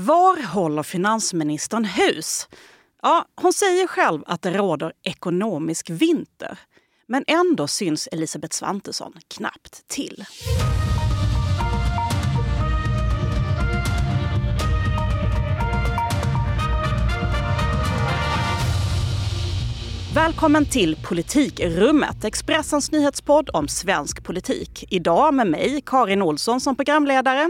Var håller finansministern hus? Ja, hon säger själv att det råder ekonomisk vinter. Men ändå syns Elisabeth Svantesson knappt till. Välkommen till Politikrummet, Expressens nyhetspodd om svensk politik. Idag med mig, Karin Olsson, som programledare.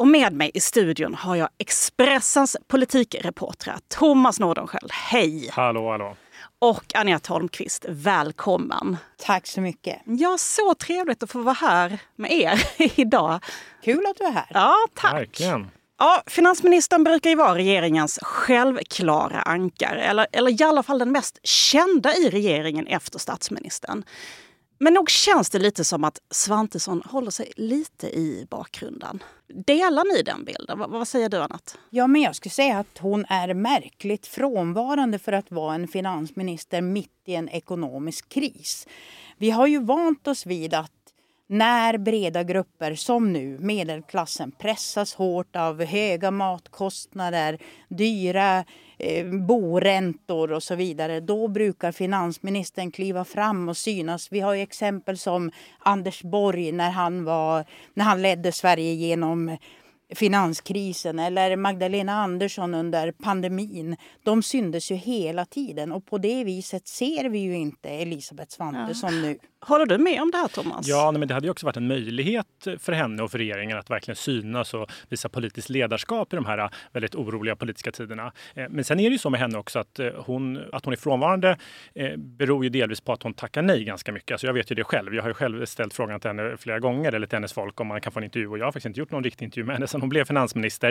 Och med mig i studion har jag Expressens politikreportrar Thomas Nordenskjöld. Hej! Hallå, hallå! Och Anette Holmqvist, välkommen! Tack så mycket! Ja, så trevligt att få vara här med er idag. Kul att du är här! Ja, tack! Verkligen! Ja, finansministern brukar ju vara regeringens självklara ankare, eller, eller i alla fall den mest kända i regeringen efter statsministern. Men nog känns det lite som att Svantesson håller sig lite i bakgrunden. Delar ni den bilden? vad, vad säger du, Annat? Ja, men jag skulle säga att hon är märkligt frånvarande för att vara en finansminister mitt i en ekonomisk kris. Vi har ju vant oss vid att när breda grupper som nu, medelklassen, pressas hårt av höga matkostnader, dyra eh, boräntor och så vidare, då brukar finansministern kliva fram och synas. Vi har ju exempel som Anders Borg när han, var, när han ledde Sverige genom finanskrisen eller Magdalena Andersson under pandemin. De syndes ju hela tiden och på det viset ser vi ju inte Elisabeth Svantesson ja. nu. Håller du med om det här Thomas? Ja, men det hade ju också varit en möjlighet för henne och för regeringen att verkligen synas och visa politiskt ledarskap i de här väldigt oroliga politiska tiderna. Eh, men sen är det ju så med henne också att eh, hon, att hon är frånvarande eh, beror ju delvis på att hon tackar nej ganska mycket. Alltså jag vet ju det själv. Jag har ju själv ställt frågan till henne flera gånger eller till hennes folk om man kan få en intervju och jag har faktiskt inte gjort någon riktig intervju med henne sedan hon blev finansminister.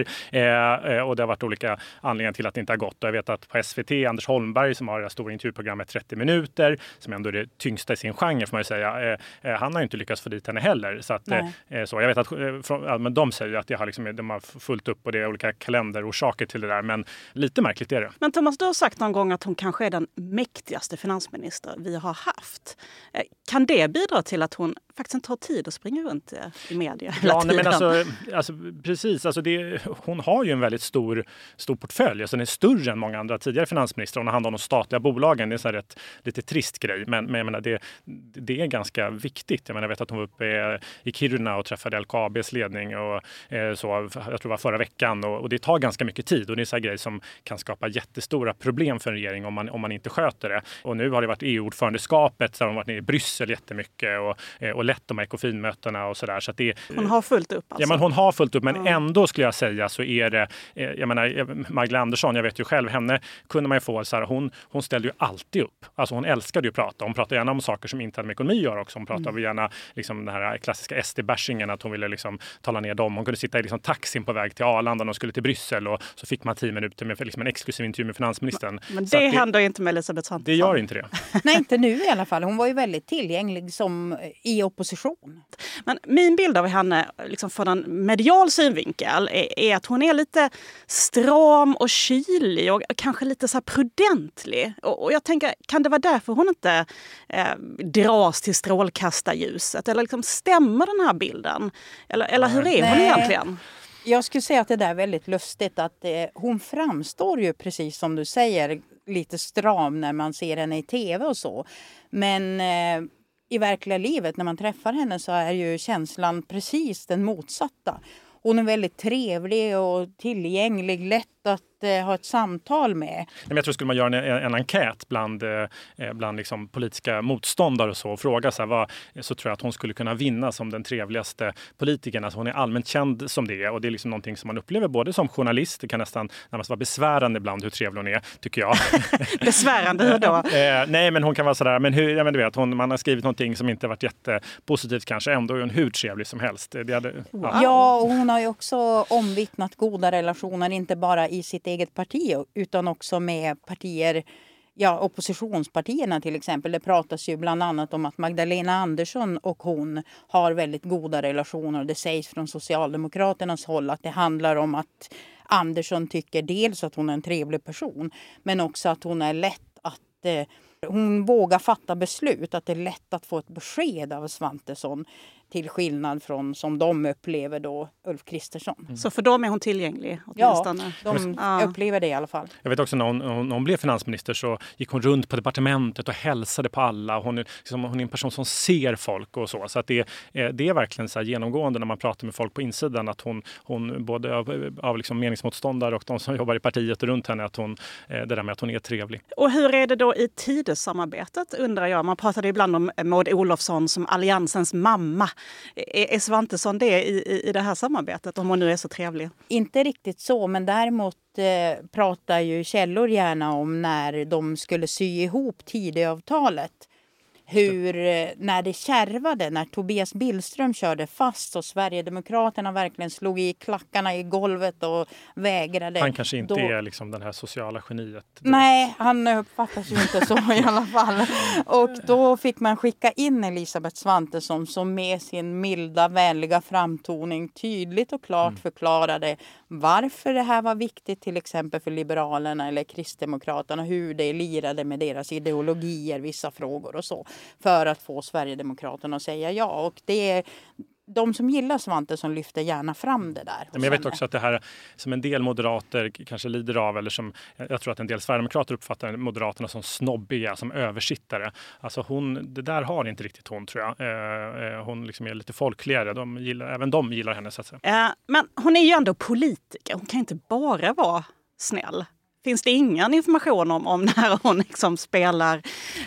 Och det har varit olika anledningar till att det inte har gått. Och jag vet att på SVT, Anders Holmberg som har det stora intervjuprogrammet 30 minuter, som ändå är det tyngsta i sin genre man ju säga. Eh, eh, han har ju inte lyckats få dit henne heller. Så att, eh, så jag vet att från, men de säger att det har liksom, de har fullt upp och det är olika kalenderorsaker till det där. Men lite märkligt är det. Men Thomas, du har sagt någon gång att hon kanske är den mäktigaste finansminister vi har haft. Kan det bidra till att hon faktiskt inte har tid att springa runt i media hela ja, nej, men alltså, alltså, Precis, alltså det, hon har ju en väldigt stor, stor portfölj. Alltså den är större än många andra tidigare finansministrar. Hon har hand om de statliga bolagen. Det är en rätt, lite trist grej. Men, men menar, det, det är ganska viktigt. Jag, menar, jag vet att hon var uppe i Kiruna och träffade LKABs ledning och, eh, så, jag tror det var förra veckan. Och, och, det tar ganska mycket tid och det är en grej som kan skapa jättestora problem för en regering om man, om man inte sköter det. Och nu har det varit EU-ordförandeskapet så har hon varit nere i Bryssel jättemycket och, eh, och lett de här ekofinmötena och sådär. Så det, hon har fullt upp alltså? Ja, men hon har fullt upp. Men mm. ändå skulle jag säga så är det, eh, jag menar Magdalena Andersson, jag vet ju själv, henne kunde man ju få så här, hon, hon ställde ju alltid upp. Alltså hon älskade ju att prata. Hon pratade gärna om saker som inte hade med ekonomi att göra också. Hon pratade mm. gärna liksom den här klassiska SD-bashingen, att hon ville liksom tala ner dem. Hon kunde sitta i liksom taxin på väg till Arlanda när hon skulle till Bryssel och så fick man tio minuter med liksom en exklusiv intervju med finansministern. Men, men det, det händer inte med Elisabeth Svantesson. Det gör inte det. Nej, inte nu i alla fall. Hon var ju väldigt tillgänglig som i opposition. Men min bild av henne liksom från en medial synvinkel är, är, att hon är lite stram och kylig och kanske lite så prudentlig. Och, och jag tänker, kan det vara därför hon inte eh, dras till strålkastarljuset? Eller liksom, stämmer den här bilden? Eller, eller hur är hon Nej. egentligen? Jag skulle säga att det där är väldigt lustigt. att eh, Hon framstår ju precis som du säger lite stram när man ser henne i tv och så. Men eh, i verkliga livet när man träffar henne så är ju känslan precis den motsatta. Hon är väldigt trevlig och tillgänglig, lätt att eh, ha ett samtal med. Men jag tror skulle man göra en, en enkät bland, eh, eh, bland liksom politiska motståndare och så och fråga så, här, vad, så tror jag att hon skulle kunna vinna som den trevligaste politikern. Alltså hon är allmänt känd som det och det är liksom någonting som man upplever både som journalist, det kan nästan närmast vara besvärande ibland hur trevlig hon är, tycker jag. besvärande, hur då? eh, nej, men hon kan vara sådär, men hur, ja, men du vet, hon, man har skrivit någonting som inte varit jättepositivt kanske, ändå är hon hur trevlig som helst. Det hade, ja. ja, och hon har ju också omvittnat goda relationer, inte bara i sitt eget parti utan också med partier ja, oppositionspartierna till exempel. Det pratas ju bland annat om att Magdalena Andersson och hon har väldigt goda relationer. Det sägs från Socialdemokraternas håll att det handlar om att Andersson tycker dels att hon är en trevlig person men också att hon är lätt att eh, hon vågar fatta beslut, att det är lätt att få ett besked av Svantesson. Till skillnad från som de upplever då Ulf Kristersson. Mm. Så för dem är hon tillgänglig? Åtminstone. Ja, de ja. upplever det i alla fall. Jag vet också när hon, när hon blev finansminister så gick hon runt på departementet och hälsade på alla. Hon är, liksom, hon är en person som ser folk och så. Så att det, det är verkligen så genomgående när man pratar med folk på insidan att hon, hon både av, av liksom meningsmotståndare och de som jobbar i partiet runt henne, att hon, det där med att hon är trevlig. Och hur är det då i Tidösamarbetet undrar jag? Man pratade ibland om Maud Olofsson som Alliansens mamma. Är Svantesson det i, i det här samarbetet, om hon nu är så trevlig? Inte riktigt så, men däremot eh, pratar ju källor gärna om när de skulle sy ihop Tidöavtalet hur eh, när det kärvade, när Tobias Billström körde fast och Sverigedemokraterna verkligen slog i klackarna i golvet och vägrade. Han kanske inte då... är liksom den här sociala geniet. Nej, han uppfattas ju inte så i alla fall. Och då fick man skicka in Elisabeth Svantesson som med sin milda, vänliga framtoning tydligt och klart mm. förklarade varför det här var viktigt till exempel för Liberalerna eller Kristdemokraterna, hur det lirade med deras ideologier, vissa frågor och så för att få Sverigedemokraterna att säga ja. Och det är de som gillar Svante som lyfter gärna fram det där. Men jag vet också att det här som en del moderater kanske lider av eller som jag tror att en del sverigedemokrater uppfattar Moderaterna som snobbiga, som översittare. Alltså hon, det där har inte riktigt hon tror jag. Eh, eh, hon liksom är lite folkligare. De gillar, även de gillar henne så att säga. Ja, men hon är ju ändå politiker. Hon kan inte bara vara snäll finns det ingen information om, om när hon liksom spelar,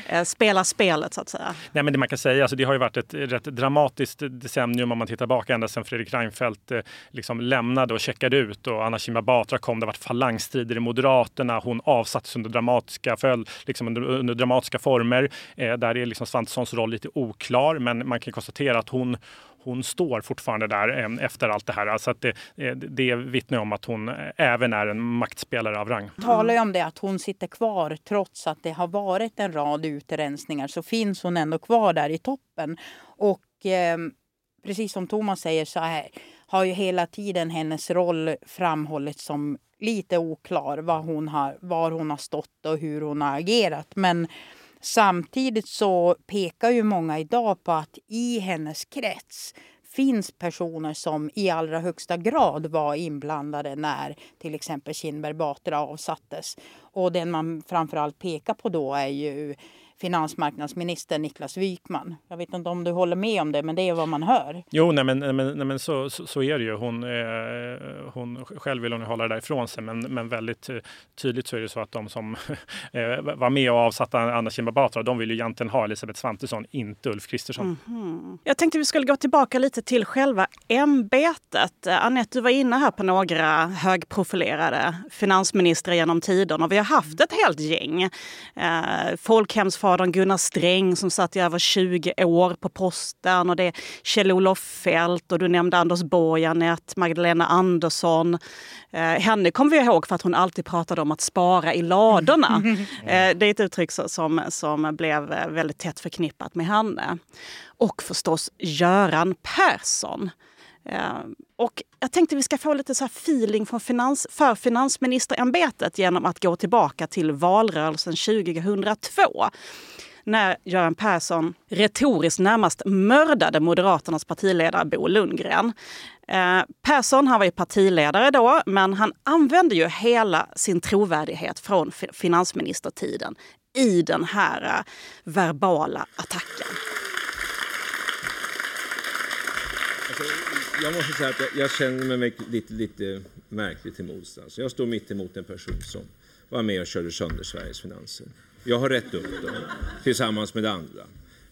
eh, spelar spelet så att säga? Nej, men det man kan säga, alltså, det har ju varit ett rätt dramatiskt decennium om man tittar tillbaka ända sedan Fredrik Reinfeldt eh, liksom lämnade och checkade ut och Anna Kinberg Batra kom. Det har varit falangstrider i Moderaterna. Hon avsattes under dramatiska, föl, liksom under, under dramatiska former. Eh, där är liksom Svantessons roll lite oklar, men man kan konstatera att hon hon står fortfarande där efter allt det här. Så att det, eh, det vittnar om att hon eh, även är en maktspelare av rang. Mm. Talar ju om det att hon sitter kvar trots att det har varit en rad utrensningar så finns hon ändå kvar där i toppen. Och eh, precis som Thomas säger så här, har ju hela tiden hennes roll framhållits som lite oklar. Var hon har, var hon har stått och hur hon har agerat. Men Samtidigt så pekar ju många idag på att i hennes krets finns personer som i allra högsta grad var inblandade när till exempel Kinberg Batra avsattes. Och den man framförallt pekar på då är ju finansmarknadsminister Niklas Wykman. Jag vet inte om du håller med om det, men det är vad man hör. Jo, nej, men, nej, men, nej, så, så, så, är det ju. Hon, eh, hon själv vill hon hålla det ifrån sig, men, men väldigt eh, tydligt så är det så att de som eh, var med och avsatte Anna Kinberg Batra, de vill ju egentligen ha Elisabeth Svantesson, inte Ulf Kristersson. Mm -hmm. Jag tänkte vi skulle gå tillbaka lite till själva ämbetet. Anette, du var inne här på några högprofilerade finansministrar genom tiderna. Vi har haft ett helt gäng. Eh, folkhemsfar fadern Gunnar Sträng som satt i över 20 år på posten och det är Kjell-Olof Feldt och du nämnde Anders Borg, Anette, Magdalena Andersson. Eh, henne kommer vi ihåg för att hon alltid pratade om att spara i ladorna. Eh, det är ett uttryck som, som blev väldigt tätt förknippat med henne. Och förstås Göran Persson. Ehm, och jag tänkte vi ska få lite så feeling från finans, för finansministerämbetet genom att gå tillbaka till valrörelsen 2002 när Göran Persson retoriskt närmast mördade Moderaternas partiledare Bo Lundgren. Eh, Persson han var ju partiledare då, men han använde ju hela sin trovärdighet från finansministertiden i den här eh, verbala attacken. Alltså, jag måste säga att jag, jag känner mig lite, lite märkligt till mods. Alltså, jag står mitt emot en person som var med och körde sönder Sveriges finanser. Jag har rätt upp dem tillsammans med andra.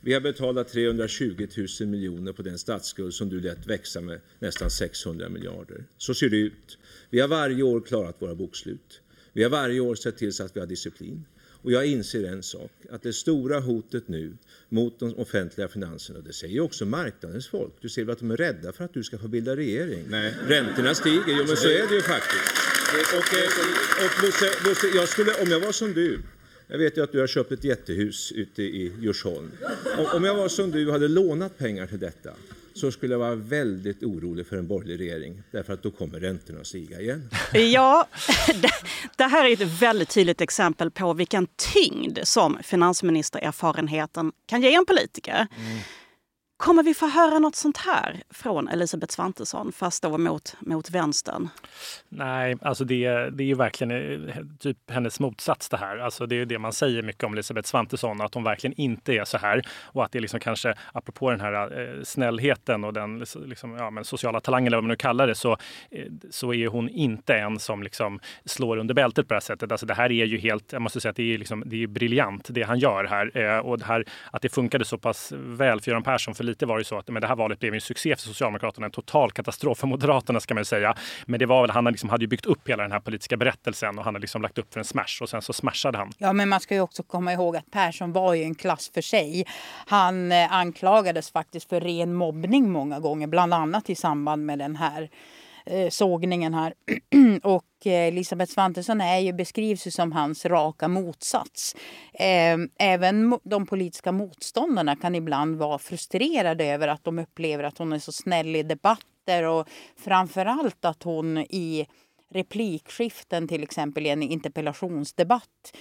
Vi har betalat 320 000 miljoner på den statsskuld som du lät växa med nästan 600 miljarder. Så ser det ut. Vi har varje år klarat våra bokslut. Vi har varje år sett till så att vi har disciplin. Och jag inser en sak, att det stora hotet nu mot de offentliga finanserna, och det säger också marknadens folk, du ser väl att de är rädda för att du ska få bilda regering? Nej, räntorna stiger, jo men så är det ju faktiskt. Och, eh, och Bosse, Bosse, jag skulle, om jag var som du, jag vet ju att du har köpt ett jättehus ute i Djursholm. Om jag var som du och hade lånat pengar till detta, så skulle jag vara väldigt orolig för en borgerlig regering. Därför att då kommer räntorna att stiga igen. Ja, det här är ett väldigt tydligt exempel på vilken tyngd som finansministererfarenheten kan ge en politiker. Mm. Kommer vi få höra något sånt här från Elisabeth Svantesson, fast då mot, mot vänstern? Nej, alltså det, det är ju verkligen eh, typ hennes motsats det här. Alltså det är det man säger mycket om Elisabeth Svantesson, att hon verkligen inte är så här. Och att det är liksom kanske, apropå den här eh, snällheten och den liksom, liksom ja, men sociala talangen, eller vad man nu kallar det, så, eh, så är hon inte en som liksom slår under bältet på det här sättet. Alltså det här är ju helt, jag måste säga att det är, liksom, det är briljant det han gör här. Eh, och det här, att det funkade så pass väl för Göran Persson, för lite var det ju så att men det här valet blev en succé för Socialdemokraterna, en total katastrof för Moderaterna ska man säga. Men det var väl, han liksom hade ju byggt upp hela den här politiska berättelsen och han hade liksom lagt upp för en smash och sen så smashade han. Ja, men man ska ju också komma ihåg att Persson var ju en klass för sig. Han eh, anklagades faktiskt för ren mobbning många gånger, bland annat i samband med den här eh, sågningen här. och eh, Elisabeth Svantesson är ju, beskrivs ju som hans raka motsats. Eh, även de politiska motståndarna kan ibland vara frustrerade över att de upplever att hon är så snäll i debatter och framförallt att hon i replikskiften, till exempel i en interpellationsdebatt,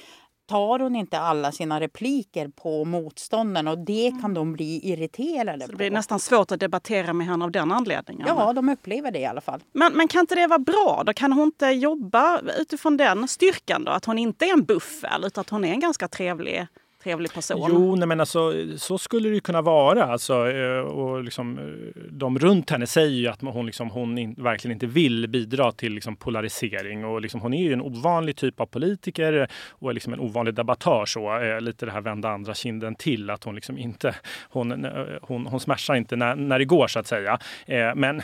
tar hon inte alla sina repliker på motståndarna och det kan de bli irriterade på. Det blir nästan svårt att debattera med henne av den anledningen. Ja, de upplever det i alla fall. Men, men kan inte det vara bra? Då kan hon inte jobba utifrån den styrkan då? Att hon inte är en buffel utan att hon är en ganska trevlig trevlig person. Jo, nej, men alltså, så skulle det kunna vara. Alltså, eh, och liksom, eh, de runt henne säger ju att hon, liksom, hon in, verkligen inte vill bidra till liksom, polarisering. Och liksom, hon är ju en ovanlig typ av politiker och är liksom en ovanlig debattör. Så, eh, lite det här vända andra kinden till. Att hon liksom inte, hon, hon, hon smashar inte när, när det går så att säga. Men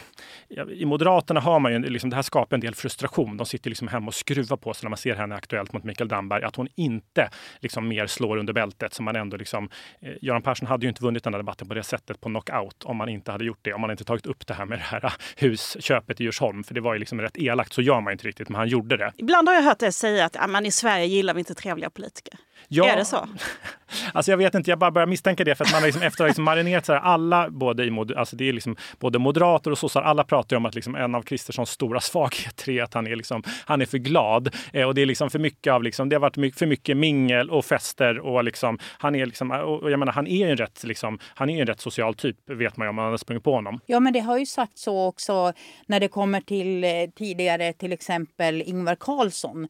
i Moderaterna har man ju, liksom, det här skapar en del frustration. De sitter liksom hemma och skruvar på sig när man ser henne aktuellt mot Mikael Damberg. Att hon inte liksom, mer slår under bältet som man ändå liksom... Eh, Göran Persson hade ju inte vunnit den här debatten på det sättet på knockout om man inte hade gjort det. Om man inte tagit upp det här med det här eh, husköpet i Djursholm. För det var ju liksom rätt elakt. Så gör man inte riktigt, men han gjorde det. Ibland har jag hört dig säga att ah, i Sverige gillar vi inte trevliga politiker. Ja, är det så? Alltså jag vet inte, jag bara börjar misstänka det för att man liksom, efter att liksom marinerat så här, alla, både, i, alltså det är liksom, både moderater och sossar, alla pratar om att liksom en av Kristerssons stora svagheter är att han är, liksom, han är för glad. Eh, och det är liksom för mycket av, liksom, det har varit mycket, för mycket mingel och fester och liksom, han är liksom, och jag menar, han är en rätt, liksom, han är en rätt social typ, vet man ju om man har sprungit på honom. Ja, men det har ju sagt så också när det kommer till eh, tidigare, till exempel Ingvar Carlsson.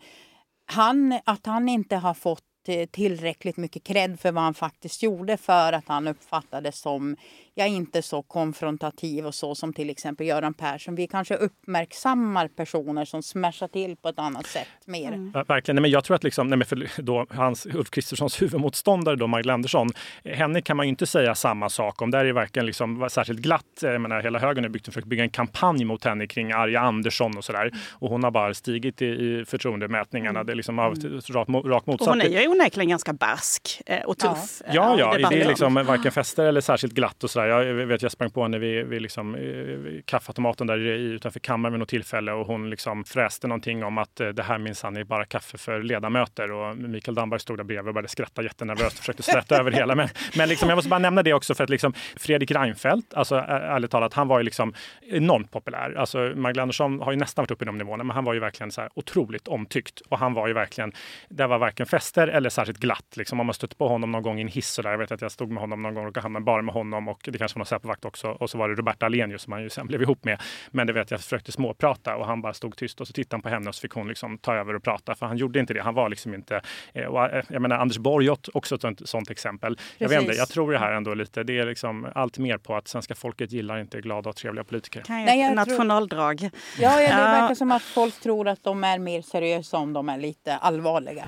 Han, att han inte har fått Eh, tillräckligt mycket cred för vad han faktiskt gjorde för att han uppfattades som jag är inte så konfrontativ och så som till exempel Göran Persson. Vi kanske uppmärksammar personer som smashar till på ett annat sätt mer. Mm. verkligen. Nej, men jag tror att liksom, nej, för då, hans, Ulf Kristerssons huvudmotståndare då, Magdalena Andersson, henne kan man ju inte säga samma sak om. Där är det verkligen liksom, särskilt glatt. Jag menar, hela högern har byggt, försökt bygga en kampanj mot henne kring Arja Andersson och sådär. Och hon har bara stigit i, i förtroendemätningarna. Mm. Det är liksom av mm. rakt, rakt motsatt. Och hon är ju onekligen ganska barsk eh, och tuff. Ja, ja, ja det, det är liksom varken fester eller särskilt glatt och sådär. Jag vet, jag sprang på henne vid, vid liksom, eh, kaffeautomaten där utanför kammaren vid något tillfälle och hon liksom fräste någonting om att eh, det här minsann är bara kaffe för ledamöter. Och Mikael Damberg stod där bredvid och började skratta jättenervöst och försökte släta över hela. Men, men liksom, jag måste bara nämna det också för att liksom, Fredrik Reinfeldt, alltså ärligt talat, han var ju liksom enormt populär. Alltså Magdalena Andersson har ju nästan varit uppe i de nivåerna, men han var ju verkligen så här otroligt omtyckt. Och han var ju verkligen, det var varken fester eller särskilt glatt. Liksom, om man stött på honom någon gång i en hiss och där. Jag vet att jag stod med honom någon gång och hamnade bara med honom och det kanske var någon Säpovakt också. Och så var det Roberta Alenius som han ju sen blev ihop med. Men det vet jag försökte småprata och han bara stod tyst och så tittade han på henne och så fick hon liksom ta över och prata. För han gjorde inte det. Han var liksom inte... Eh, och eh, jag menar Anders Borg också ett sånt exempel. Jag vet inte, jag tror det här ändå lite, det är liksom allt mer på att svenska folket gillar inte glada och trevliga politiker. Nej, nationaldrag. Tror... Ja, ja, det verkar som att folk tror att de är mer seriösa om de är lite allvarliga.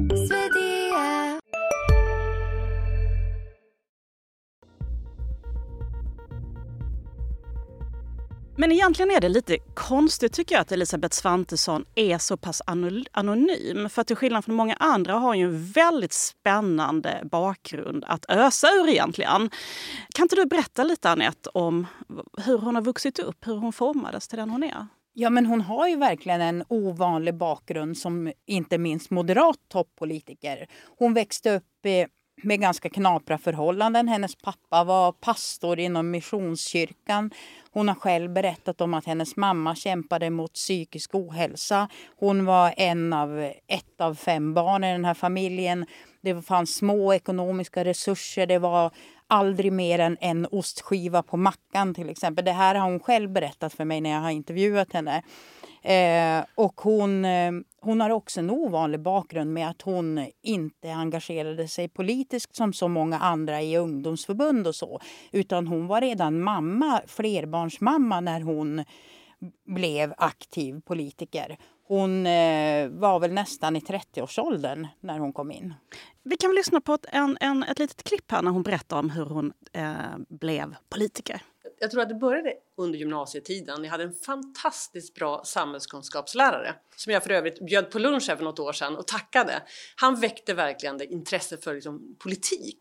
Men egentligen är det lite konstigt tycker jag att Elisabeth Svantesson är så pass anonym. För till skillnad från många andra har hon ju en väldigt spännande bakgrund att ösa ur egentligen. Kan inte du berätta lite Anette om hur hon har vuxit upp, hur hon formades till den hon är? Ja, men hon har ju verkligen en ovanlig bakgrund som inte minst moderat toppolitiker. Hon växte upp med ganska knapra förhållanden. Hennes pappa var pastor inom Missionskyrkan. Hon har själv berättat om att hennes mamma kämpade mot psykisk ohälsa. Hon var en av, ett av fem barn i den här familjen. Det fanns små ekonomiska resurser. Det var aldrig mer än en ostskiva på mackan till exempel. Det här har hon själv berättat för mig när jag har intervjuat henne. Eh, och hon, eh, hon har också en ovanlig bakgrund med att hon inte engagerade sig politiskt som så många andra i ungdomsförbund och så. Utan hon var redan mamma, flerbarnsmamma när hon blev aktiv politiker. Hon eh, var väl nästan i 30-årsåldern när hon kom in. Vi kan väl lyssna på ett, en, en, ett litet klipp här när hon berättar om hur hon eh, blev politiker. Jag tror att det började under gymnasietiden. Jag hade en fantastiskt bra samhällskunskapslärare som jag för övrigt bjöd på lunch här för något år sedan och tackade. Han väckte verkligen det intresse för liksom, politik.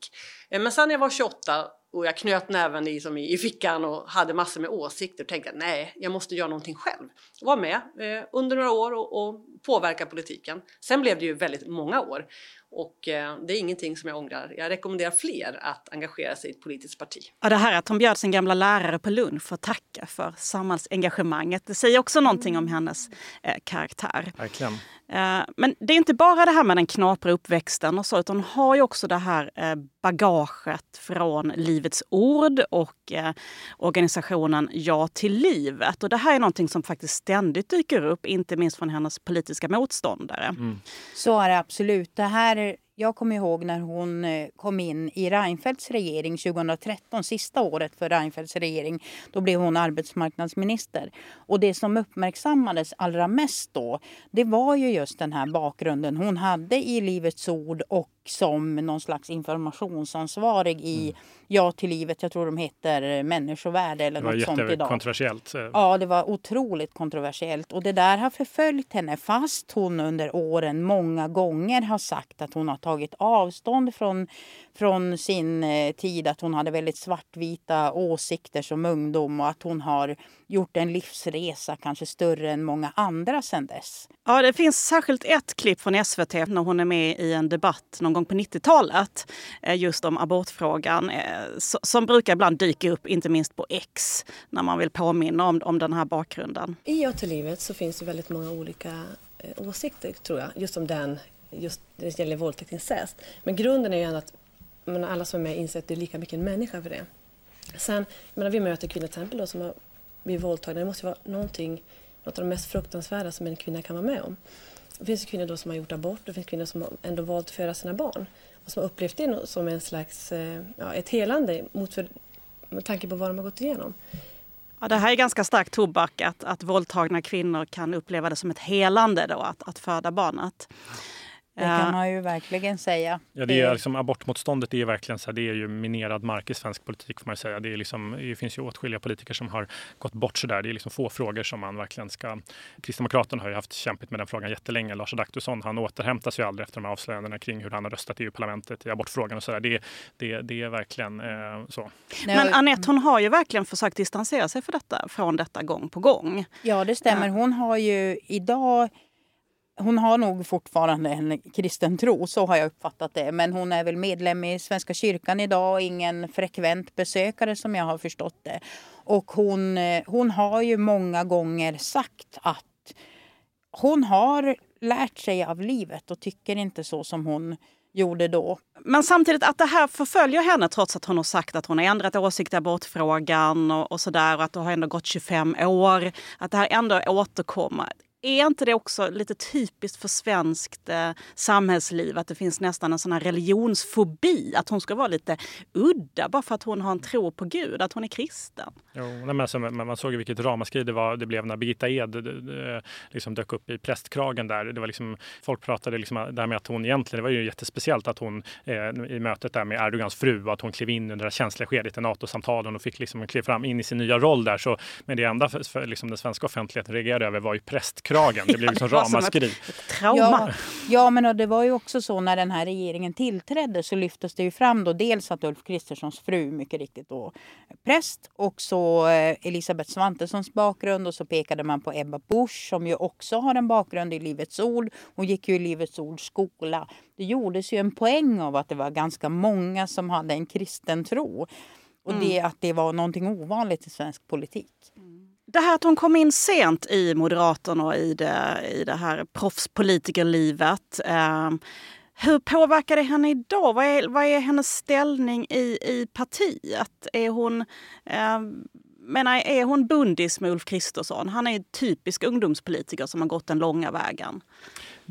Eh, men sen när jag var 28 och jag knöt näven i, som i, i fickan och hade massor med åsikter och tänkte att nej, jag måste göra någonting själv. Jag var med eh, under några år och, och påverka politiken. Sen blev det ju väldigt många år och eh, det är ingenting som jag ångrar. Jag rekommenderar fler att engagera sig i ett politiskt parti. Ja, det här att hon bjöd sin gamla lärare på lunch för att tacka för samhällsengagemanget, det säger också någonting om hennes eh, karaktär. Verkligen. Eh, men det är inte bara det här med den knapra uppväxten och så, utan hon har ju också det här eh, bagaget från Livets Ord och organisationen Ja till livet. Och det här är någonting som faktiskt ständigt dyker upp, inte minst från hennes politiska motståndare. Mm. Så är det absolut. Det här jag kommer ihåg när hon eh, kom in i Reinfeldts regering 2013, sista året för Reinfeldts regering. Då blev hon arbetsmarknadsminister. Och det som uppmärksammades allra mest då, det var ju just den här bakgrunden hon hade i Livets Ord och som någon slags informationsansvarig i mm. Ja till livet. Jag tror de heter Människovärde eller något sånt idag. Det var kontroversiellt. Ja, det var otroligt kontroversiellt. Och det där har förföljt henne fast hon under åren många gånger har sagt att hon har tagit avstånd från, från sin eh, tid. Att hon hade väldigt svartvita åsikter som ungdom och att hon har gjort en livsresa kanske större än många andra sedan dess. Ja, det finns särskilt ett klipp från SVT när hon är med i en debatt någon gång på 90-talet eh, just om abortfrågan eh, som brukar ibland dyka upp, inte minst på X, när man vill påminna om, om den här bakgrunden. I Ja till livet så finns det väldigt många olika eh, åsikter tror jag, just om den, just det gäller våldtäkt incest. Men grunden är ju ändå att men alla som är med inser att det är lika mycket en människa för det. Sen, menar, vi möter kvinnor till exempel då, som har blivit våldtagna. Det måste vara någonting, något av det mest fruktansvärda som en kvinna kan vara med om. Det finns kvinnor då som har gjort abort, det finns kvinnor som har ändå valt att föda sina barn och som har upplevt det som en slags, eh, ja, ett helande mot för, med tanke på vad de har gått igenom. Ja, det här är ganska stark tobak, att, att våldtagna kvinnor kan uppleva det som ett helande då, att, att föda barnet. Det kan man ju verkligen säga. Ja, det är liksom, abortmotståndet är verkligen så här, det är ju minerad mark i svensk politik får man säga. Det, är liksom, det finns ju åtskilliga politiker som har gått bort så där. Det är liksom få frågor som man verkligen ska... Kristdemokraterna har ju haft kämpigt med den frågan jättelänge. Lars Adaktusson, han återhämtas ju aldrig efter de här avslöjandena kring hur han har röstat i EU-parlamentet i abortfrågan och så där. Det, det, det är verkligen eh, så. Men Anette, hon har ju verkligen försökt distansera sig för detta, från detta gång på gång. Ja, det stämmer. Hon har ju idag hon har nog fortfarande en kristen tro, så har jag uppfattat det. Men hon är väl medlem i Svenska kyrkan idag och ingen frekvent besökare som jag har förstått det. Och hon, eh, hon har ju många gånger sagt att hon har lärt sig av livet och tycker inte så som hon gjorde då. Men samtidigt att det här förföljer henne trots att hon har sagt att hon har ändrat åsikt i abortfrågan och, och sådär och att det har ändå gått 25 år. Att det här ändå återkommer är inte det också lite typiskt för svenskt eh, samhällsliv att det finns nästan en sån här religionsfobi? Att hon ska vara lite udda bara för att hon har en tro på Gud, att hon är kristen? Jo, men alltså, man såg ju vilket ramaskri det, var, det blev när Birgitta Ed liksom dök upp i prästkragen där. Det var liksom, folk pratade liksom där med att hon egentligen, det var ju jättespeciellt att hon eh, i mötet där med Erdogans fru, att hon klev in under det känsliga skedet i NATO-samtalen och fick liksom kliva fram in i sin nya roll där. Så, men det enda för, för liksom den svenska offentligheten reagerade över var ju prästkragen. Det blev liksom ramaskri. Ja, ja, men det var ju också så när den här regeringen tillträdde så lyftes det ju fram då dels att Ulf Kristerssons fru mycket riktigt då präst och så eh, Elisabeth Svantessons bakgrund och så pekade man på Ebba Busch som ju också har en bakgrund i Livets Ord. Hon gick ju i Livets Ords skola. Det gjordes ju en poäng av att det var ganska många som hade en kristen tro. Och det, mm. att det var någonting ovanligt i svensk politik. Det här att hon kom in sent i Moderaterna och i det, i det här proffspolitikerlivet. Eh, hur påverkar det henne idag? Vad är, vad är hennes ställning i, i partiet? Är hon, eh, menar, är hon bundis med Ulf Kristersson? Han är en typisk ungdomspolitiker som har gått den långa vägen.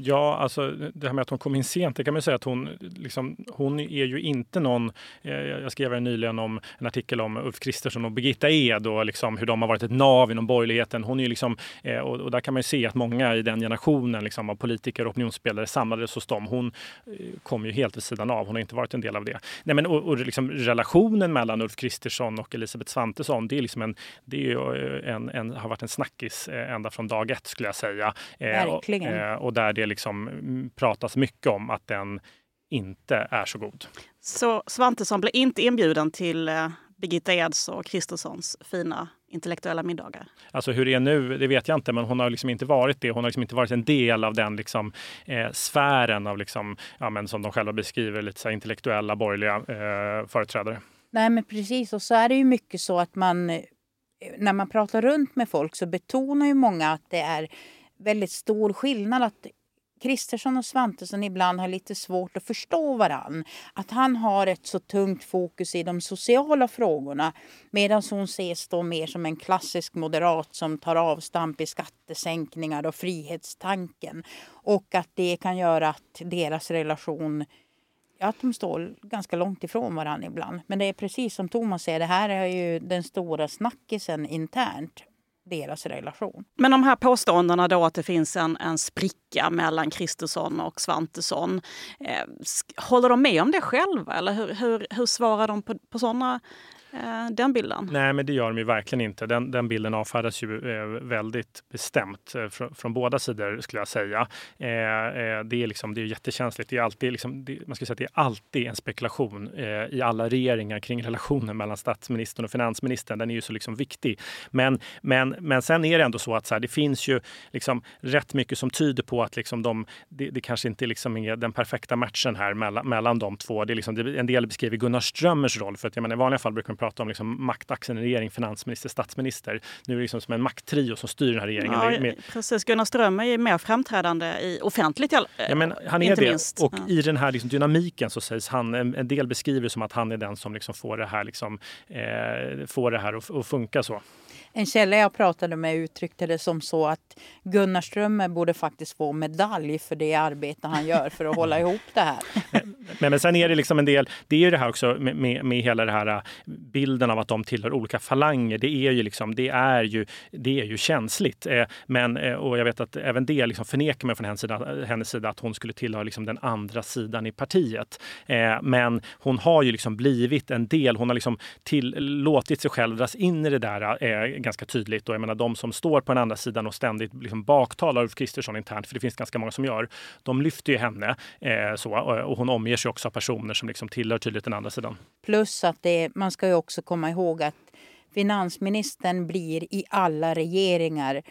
Ja, alltså det här med att hon kom in sent, det kan man säga att hon, liksom, hon är ju inte någon... Eh, jag skrev nyligen om en artikel om Ulf Kristersson och Birgitta Ed och liksom hur de har varit ett nav inom borgerligheten. Hon är liksom, eh, och, och, där kan man ju se att många i den generationen liksom, av politiker och opinionsspelare samlades hos dem. Hon eh, kom ju helt vid sidan av, hon har inte varit en del av det. Nej, men, och, och liksom, relationen mellan Ulf Kristersson och Elisabeth Svantesson, det, är liksom en, det är en, en, har varit en snackis ända från dag ett skulle jag säga. Verkligen. Och, och där det liksom mm, pratas mycket om att den inte är så god. Så Svantesson blir inte inbjuden till eh, Birgitta Eds och Kristerssons fina intellektuella middagar? Alltså hur det är nu, det vet jag inte, men hon har liksom inte varit det. Hon har liksom inte varit en del av den liksom, eh, sfären av, liksom, ja, men som de själva beskriver, lite så intellektuella borgerliga eh, företrädare. Nej, men precis. Och så är det ju mycket så att man, eh, när man pratar runt med folk så betonar ju många att det är väldigt stor skillnad att Kristersson och Svantesson ibland har lite svårt att förstå varann. Att han har ett så tungt fokus i de sociala frågorna medan hon ses då mer som en klassisk moderat som tar avstamp i skattesänkningar och frihetstanken. Och att det kan göra att deras relation att de står ganska långt ifrån varandra ibland. Men det är precis som Thomas säger, det här är ju den stora snackisen internt deras relation. Men de här påståendena då att det finns en, en spricka mellan Kristersson och Svantesson. Eh, håller de med om det själva eller hur, hur, hur svarar de på, på sådana Eh, den bilden? Nej, men det gör de ju verkligen inte. Den, den bilden avfärdas ju eh, väldigt bestämt eh, från, från, båda sidor skulle jag säga. det är liksom, det är jättekänsligt. Det är alltid, liksom, det, man ska säga att det är alltid en spekulation i alla regeringar kring relationen mellan statsministern och finansministern. Den är ju så liksom viktig. Men, men, men sen är det ändå så att så här, det finns ju liksom rätt mycket som tyder på att liksom de, det, det kanske inte liksom är den perfekta matchen här mellan, mellan de två. Det är liksom, en del beskriver Gunnar Strömmers roll. För att jag menar, i vanliga fall brukar prata om liksom maktaxeln i regering, finansminister, statsminister. Nu är det liksom som en makttrio som styr den här regeringen. Ja, med... Precis, Gunnar Strömmer är mer framträdande i offentligt. Ja, men han är det. Minst. Och ja. i den här liksom dynamiken så sägs han, en, del beskriver som att han är den som liksom får det här, liksom, eh, får det här att, att funka så. En källa jag pratade med uttryckte det som så att Gunnar Strömmer borde faktiskt få medalj för det arbete han gör för att hålla ihop det här. Men, men sen är det liksom en del, det är ju det här också med, med, med, hela den här äh, bilden av att de tillhör olika falanger. Det är ju liksom, det är ju, det är ju känsligt. Eh, men, eh, och jag vet att även det liksom förnekar man från hennes sida, hennes sida att hon skulle tillhöra liksom den andra sidan i partiet. Eh, men hon har ju liksom blivit en del, hon har liksom till, låtit sig själv dras in i det där ganska tydligt. Och jag menar, de som står på den andra sidan och ständigt liksom baktalar Ulf Kristersson internt, för det finns ganska många som gör, de lyfter ju henne. Eh, så, och hon omger sig också av personer som liksom tillhör tydligt den andra sidan. Plus att det, man ska ju också komma ihåg att finansministern blir i alla regeringar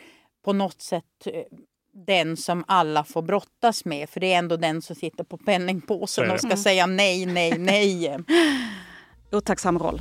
på något sätt eh, den som alla får brottas med. För det är ändå den som sitter på penningpåsen och ska säga nej, nej, nej. Otacksam roll.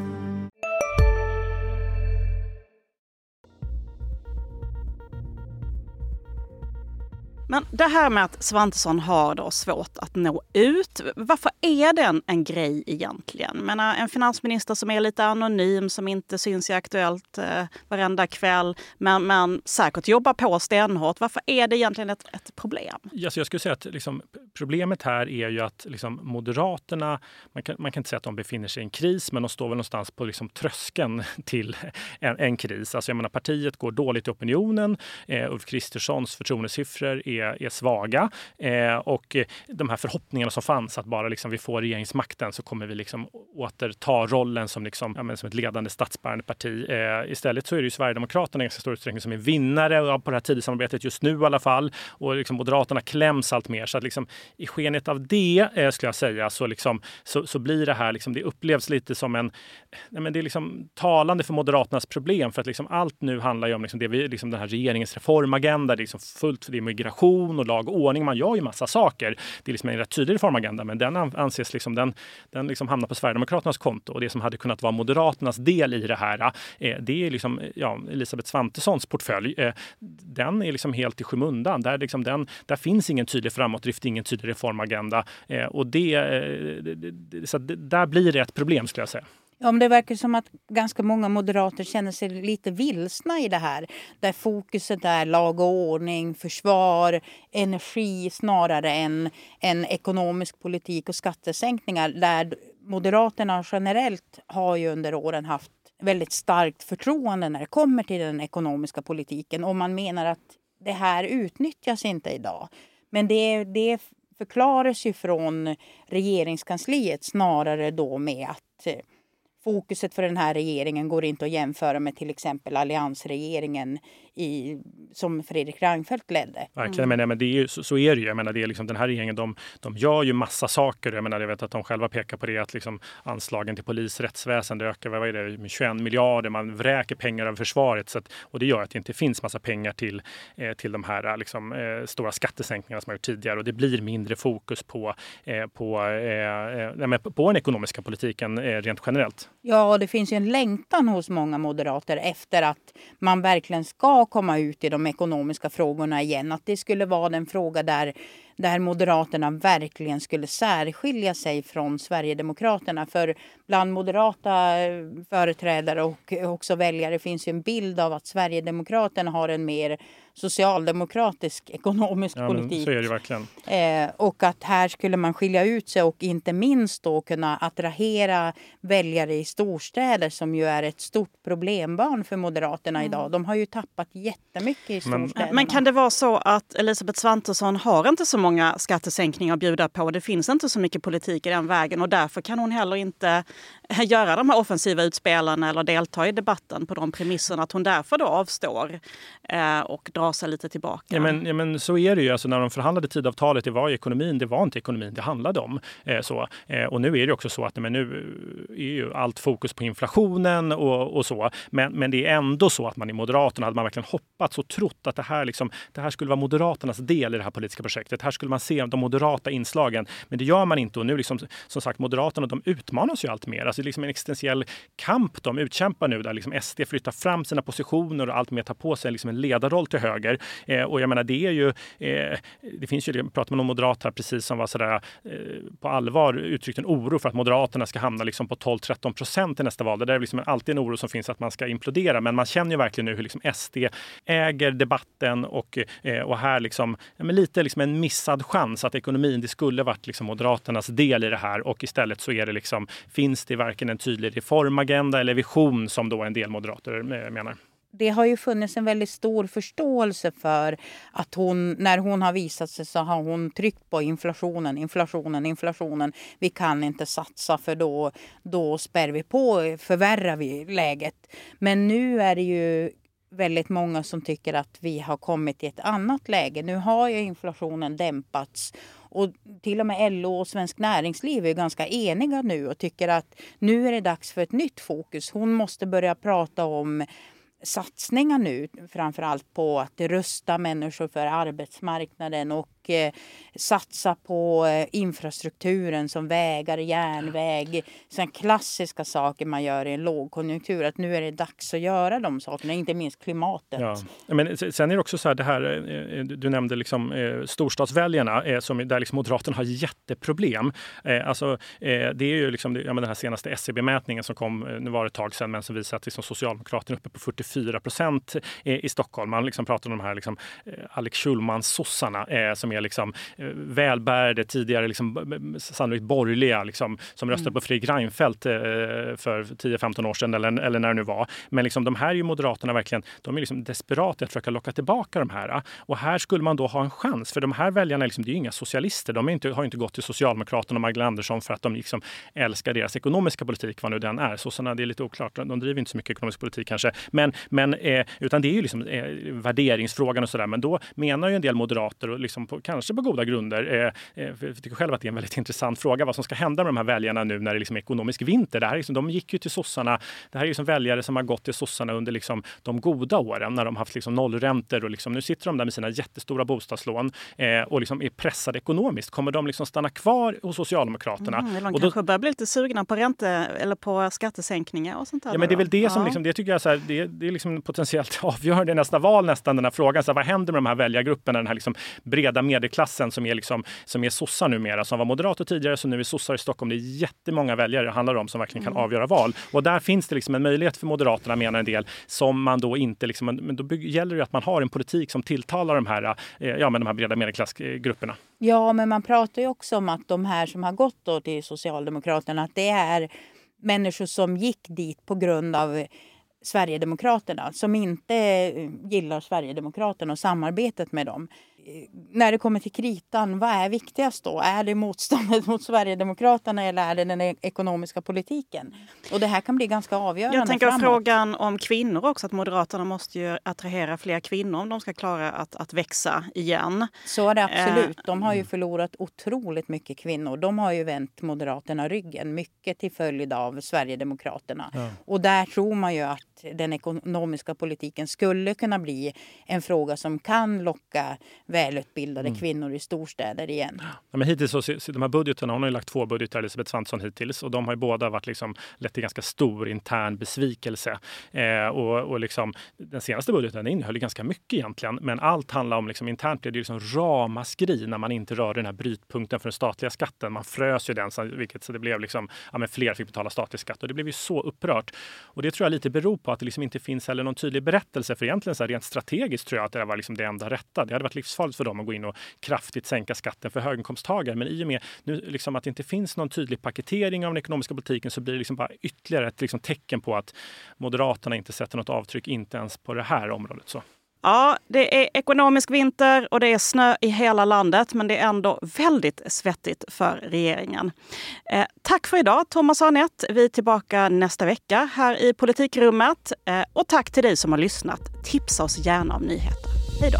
Men det här med att Svantesson har då svårt att nå ut. Varför är det en, grej egentligen? Menar, en finansminister som är lite anonym, som inte syns i Aktuellt eh, varenda kväll, men, men säkert jobbar på stenhårt. Varför är det egentligen ett, ett problem? Yes, jag skulle säga att liksom, problemet här är ju att liksom, Moderaterna, man kan, man kan inte säga att de befinner sig i en kris, men de står väl någonstans på liksom, tröskeln till en, en kris. Alltså, jag menar, partiet går dåligt i opinionen. Eh, Ulf Kristerssons förtroendesiffror är, är är svaga eh, och de här förhoppningarna som fanns att bara liksom, vi får regeringsmakten så kommer vi liksom återta rollen som, liksom, ja, som ett ledande statsbärande parti. Eh, istället så är det ju Sverigedemokraterna i ganska stor utsträckning som är vinnare på det här Tidösamarbetet just nu i alla fall. Och liksom Moderaterna kläms allt mer. Så att liksom, i skenet av det eh, skulle jag säga så, liksom, så, så blir det här, liksom, det upplevs lite som en... Nej, men det är liksom talande för Moderaternas problem för att liksom allt nu handlar ju om liksom det vi, liksom den här regeringens reformagenda. Det är liksom fullt det är migration och lag och ordning. Man gör ju massa saker. Det är liksom en rätt tydlig reformagenda men den anses liksom, den, den liksom hamnar på Sverigedemokraternas konto och det som hade kunnat vara Moderaternas del i det här eh, det är liksom ja, Elisabeth Svantessons portfölj. Eh, den är liksom helt i skymundan. Där, liksom den, där finns ingen tydlig framåtdrift, ingen tydlig reformagenda eh, och det, eh, så där blir det ett problem skulle jag säga. Ja, men det verkar som att ganska många moderater känner sig lite vilsna i det här. Där fokuset är lag och ordning, försvar, energi snarare än, än ekonomisk politik och skattesänkningar. Där Moderaterna generellt har ju under åren haft väldigt starkt förtroende när det kommer till den ekonomiska politiken. Och man menar att det här utnyttjas inte idag. Men det, det förklaras ju från regeringskansliet snarare då med att eh, fokuset för den här regeringen går inte att jämföra med till exempel alliansregeringen i, som Fredrik Reinfeldt ledde. Verkligen, mm. men, det är ju, så, så, är det ju. Jag menar, det är liksom, den här regeringen de, de gör ju massa saker. Jag, menar, jag vet att de själva pekar på det att liksom, anslagen till polis och rättsväsende ökar vad är det, med 21 miljarder. Man vräker pengar över försvaret så att, och det gör att det inte finns massa pengar till, eh, till de här liksom, eh, stora skattesänkningarna som man gjort tidigare och det blir mindre fokus på, eh, på, eh, eh på den ekonomiska politiken eh, rent generellt. Ja, det finns ju en längtan hos många moderater efter att man verkligen ska komma ut i de ekonomiska frågorna igen. Att det skulle vara den fråga där där Moderaterna verkligen skulle särskilja sig från Sverigedemokraterna. För bland moderata eh, företrädare och också väljare finns ju en bild av att Sverigedemokraterna har en mer socialdemokratisk ekonomisk ja, politik. Så är det verkligen. Eh, och att här skulle man skilja ut sig och inte minst då kunna attrahera väljare i storstäder som ju är ett stort problembarn för Moderaterna mm. idag. De har ju tappat jättemycket i storstäderna. Men, men kan det vara så att Elisabeth Svantesson har inte så många skattesänkningar att bjuda på. Det finns inte så mycket politik i den vägen och därför kan hon heller inte göra de här offensiva utspelen eller delta i debatten på de premisserna att hon därför då avstår eh, och drar sig lite tillbaka. Ja men, ja, men så är det ju. Alltså, när de förhandlade tidavtalet, det var ju ekonomin, det var inte ekonomin det handlade om. Eh, så. Eh, och nu är det också så att men nu är ju allt fokus på inflationen och, och så. Men, men det är ändå så att man i Moderaterna hade man verkligen hoppats och trott att det här, liksom, det här skulle vara Moderaternas del i det här politiska projektet. Här skulle man se de moderata inslagen. Men det gör man inte och nu liksom, som sagt Moderaterna de utmanas ju allt mer. Alltså, det är liksom en existentiell kamp de utkämpar nu där liksom SD flyttar fram sina positioner och allt mer tar på sig liksom en ledarroll till höger. Eh, och jag menar, det är ju... Eh, det finns ju, jag pratade med någon moderat här precis som var sådär eh, på allvar uttryckt en oro för att Moderaterna ska hamna liksom på 12-13 procent i nästa val. Det är liksom alltid en oro som finns att man ska implodera. Men man känner ju verkligen nu hur liksom SD äger debatten och, eh, och här liksom, ja, men lite liksom en missad chans att ekonomin, det skulle varit liksom Moderaternas del i det här och istället så är det liksom, finns det varken en tydlig reformagenda eller vision som då en del moderater eh, menar det har ju funnits en väldigt stor förståelse för att hon, när hon har visat sig så har hon tryckt på inflationen, inflationen, inflationen. Vi kan inte satsa för då, då spär vi på, förvärrar vi läget. Men nu är det ju väldigt många som tycker att vi har kommit i ett annat läge. Nu har ju inflationen dämpats och till och med LO och Svensk Näringsliv är ganska eniga nu och tycker att nu är det dags för ett nytt fokus. Hon måste börja prata om satsningar nu, framför allt på att rusta människor för arbetsmarknaden och satsa på eh, infrastrukturen som vägar, järnväg. Sen klassiska saker man gör i en lågkonjunktur. Att nu är det dags att göra de sakerna, inte minst klimatet. Ja. Men sen är det också så här, det här eh, du nämnde liksom, eh, storstadsväljarna, som, där liksom Moderaterna har jätteproblem. Alltså, det är ju liksom, ja, men den här senaste SCB-mätningen som kom, nu var det ett tag sedan, men som visar att liksom Socialdemokraterna är uppe på 44 procent i Stockholm. Man liksom pratar om de här liksom, Alex Schulman-sossarna som är liksom, välbärgade, tidigare liksom, sannolikt borgerliga, liksom, som röstade mm. på Fredrik Reinfeldt för 10-15 år sedan eller, eller när det nu var. Men liksom, de här är ju Moderaterna verkligen, de är liksom desperata att försöka locka tillbaka de här. Och här skulle man då ha en chans, för de här väljarna liksom, det är ju inga socialister. De inte, har inte gått till Socialdemokraterna och Magdalena Andersson för att de liksom älskar deras ekonomiska politik, vad nu den är. Sossarna, det är lite oklart. De driver inte så mycket ekonomisk politik kanske. Men, men, eh, utan det är ju liksom eh, värderingsfrågan och sådär. Men då menar ju en del moderater, och liksom på, kanske på goda grunder, eh, eh, jag tycker själv att det är en väldigt intressant fråga, vad som ska hända med de här väljarna nu när det liksom är ekonomisk vinter. Det här är liksom, de gick ju till sossarna. Det här är ju som väljare som har gått till sossarna under liksom de goda åren när de haft liksom nollräntor och liksom, nu sitter de där med sina jättestora bostadslån eh, och liksom är pressade ekonomiskt. Kommer de liksom stanna kvar hos Socialdemokraterna? Mm, de och kanske då, börjar bli lite sugna på ränte eller på skattesänkningar och sånt där. Ja, men det är väl det som liksom, det tycker jag så här, det, det är liksom potentiellt avgörande i nästa val nästan den här frågan. Så här, vad händer med de här väljargrupperna, den här liksom breda medelklassen som är liksom som är sossar numera, som var moderater tidigare, som nu är sossar i Stockholm. Det är jättemånga väljare det handlar om som verkligen kan mm. avgöra val. Och där finns det liksom en möjlighet för Moderaterna, menar en del, som man då inte liksom, men då gäller det att man har en politik som tilltalar de här, eh, ja, men de här breda medelklassgrupperna. Ja, men man pratar ju också om att de här som har gått då till Socialdemokraterna, att det är människor som gick dit på grund av Sverigedemokraterna som inte gillar Sverigedemokraterna och samarbetet med dem när det kommer till kritan, vad är viktigast då? Är det motståndet mot Sverigedemokraterna eller är det den e- ekonomiska politiken? Och det här kan bli ganska avgörande Jag tänker framåt. frågan om kvinnor också, att Moderaterna måste ju attrahera fler kvinnor om de ska klara att, att växa igen. Så är det absolut. De har ju förlorat otroligt mycket kvinnor. De har ju vänt Moderaterna ryggen, mycket till följd av Sverigedemokraterna. Ja. Och där tror man ju att den ekonomiska politiken skulle kunna bli en fråga som kan locka välutbildade mm. kvinnor i storstäder igen. Ja, men hittills så, de här budgeterna, hon har ju lagt två budgetar, Elisabeth Svantesson hittills, och de har ju båda varit liksom, lett till ganska stor intern besvikelse. Eh, och, och liksom, den senaste budgeten innehöll ganska mycket egentligen, men allt handlar om liksom, internt blev det liksom ramaskri när man inte rörde den här brytpunkten för den statliga skatten. Man frös ju den, så, vilket så det blev liksom, ja, men fler fick betala statlig skatt och det blev ju så upprört. Och det tror jag lite beror på att det liksom inte finns heller någon tydlig berättelse, för egentligen så här, rent strategiskt tror jag att det var liksom det enda rätta. Det hade varit livsfarligt livsfarligt för dem att gå in och kraftigt sänka skatten för höginkomsttagare. Men i och med nu, liksom att det inte finns någon tydlig paketering av den ekonomiska politiken så blir det liksom bara ytterligare ett liksom tecken på att Moderaterna inte sätter något avtryck, inte ens på det här området. Så. Ja, det är ekonomisk vinter och det är snö i hela landet, men det är ändå väldigt svettigt för regeringen. Eh, tack för idag, Thomas Arnett. Vi är tillbaka nästa vecka här i Politikrummet. Eh, och tack till dig som har lyssnat. Tipsa oss gärna om nyheter. Hej då!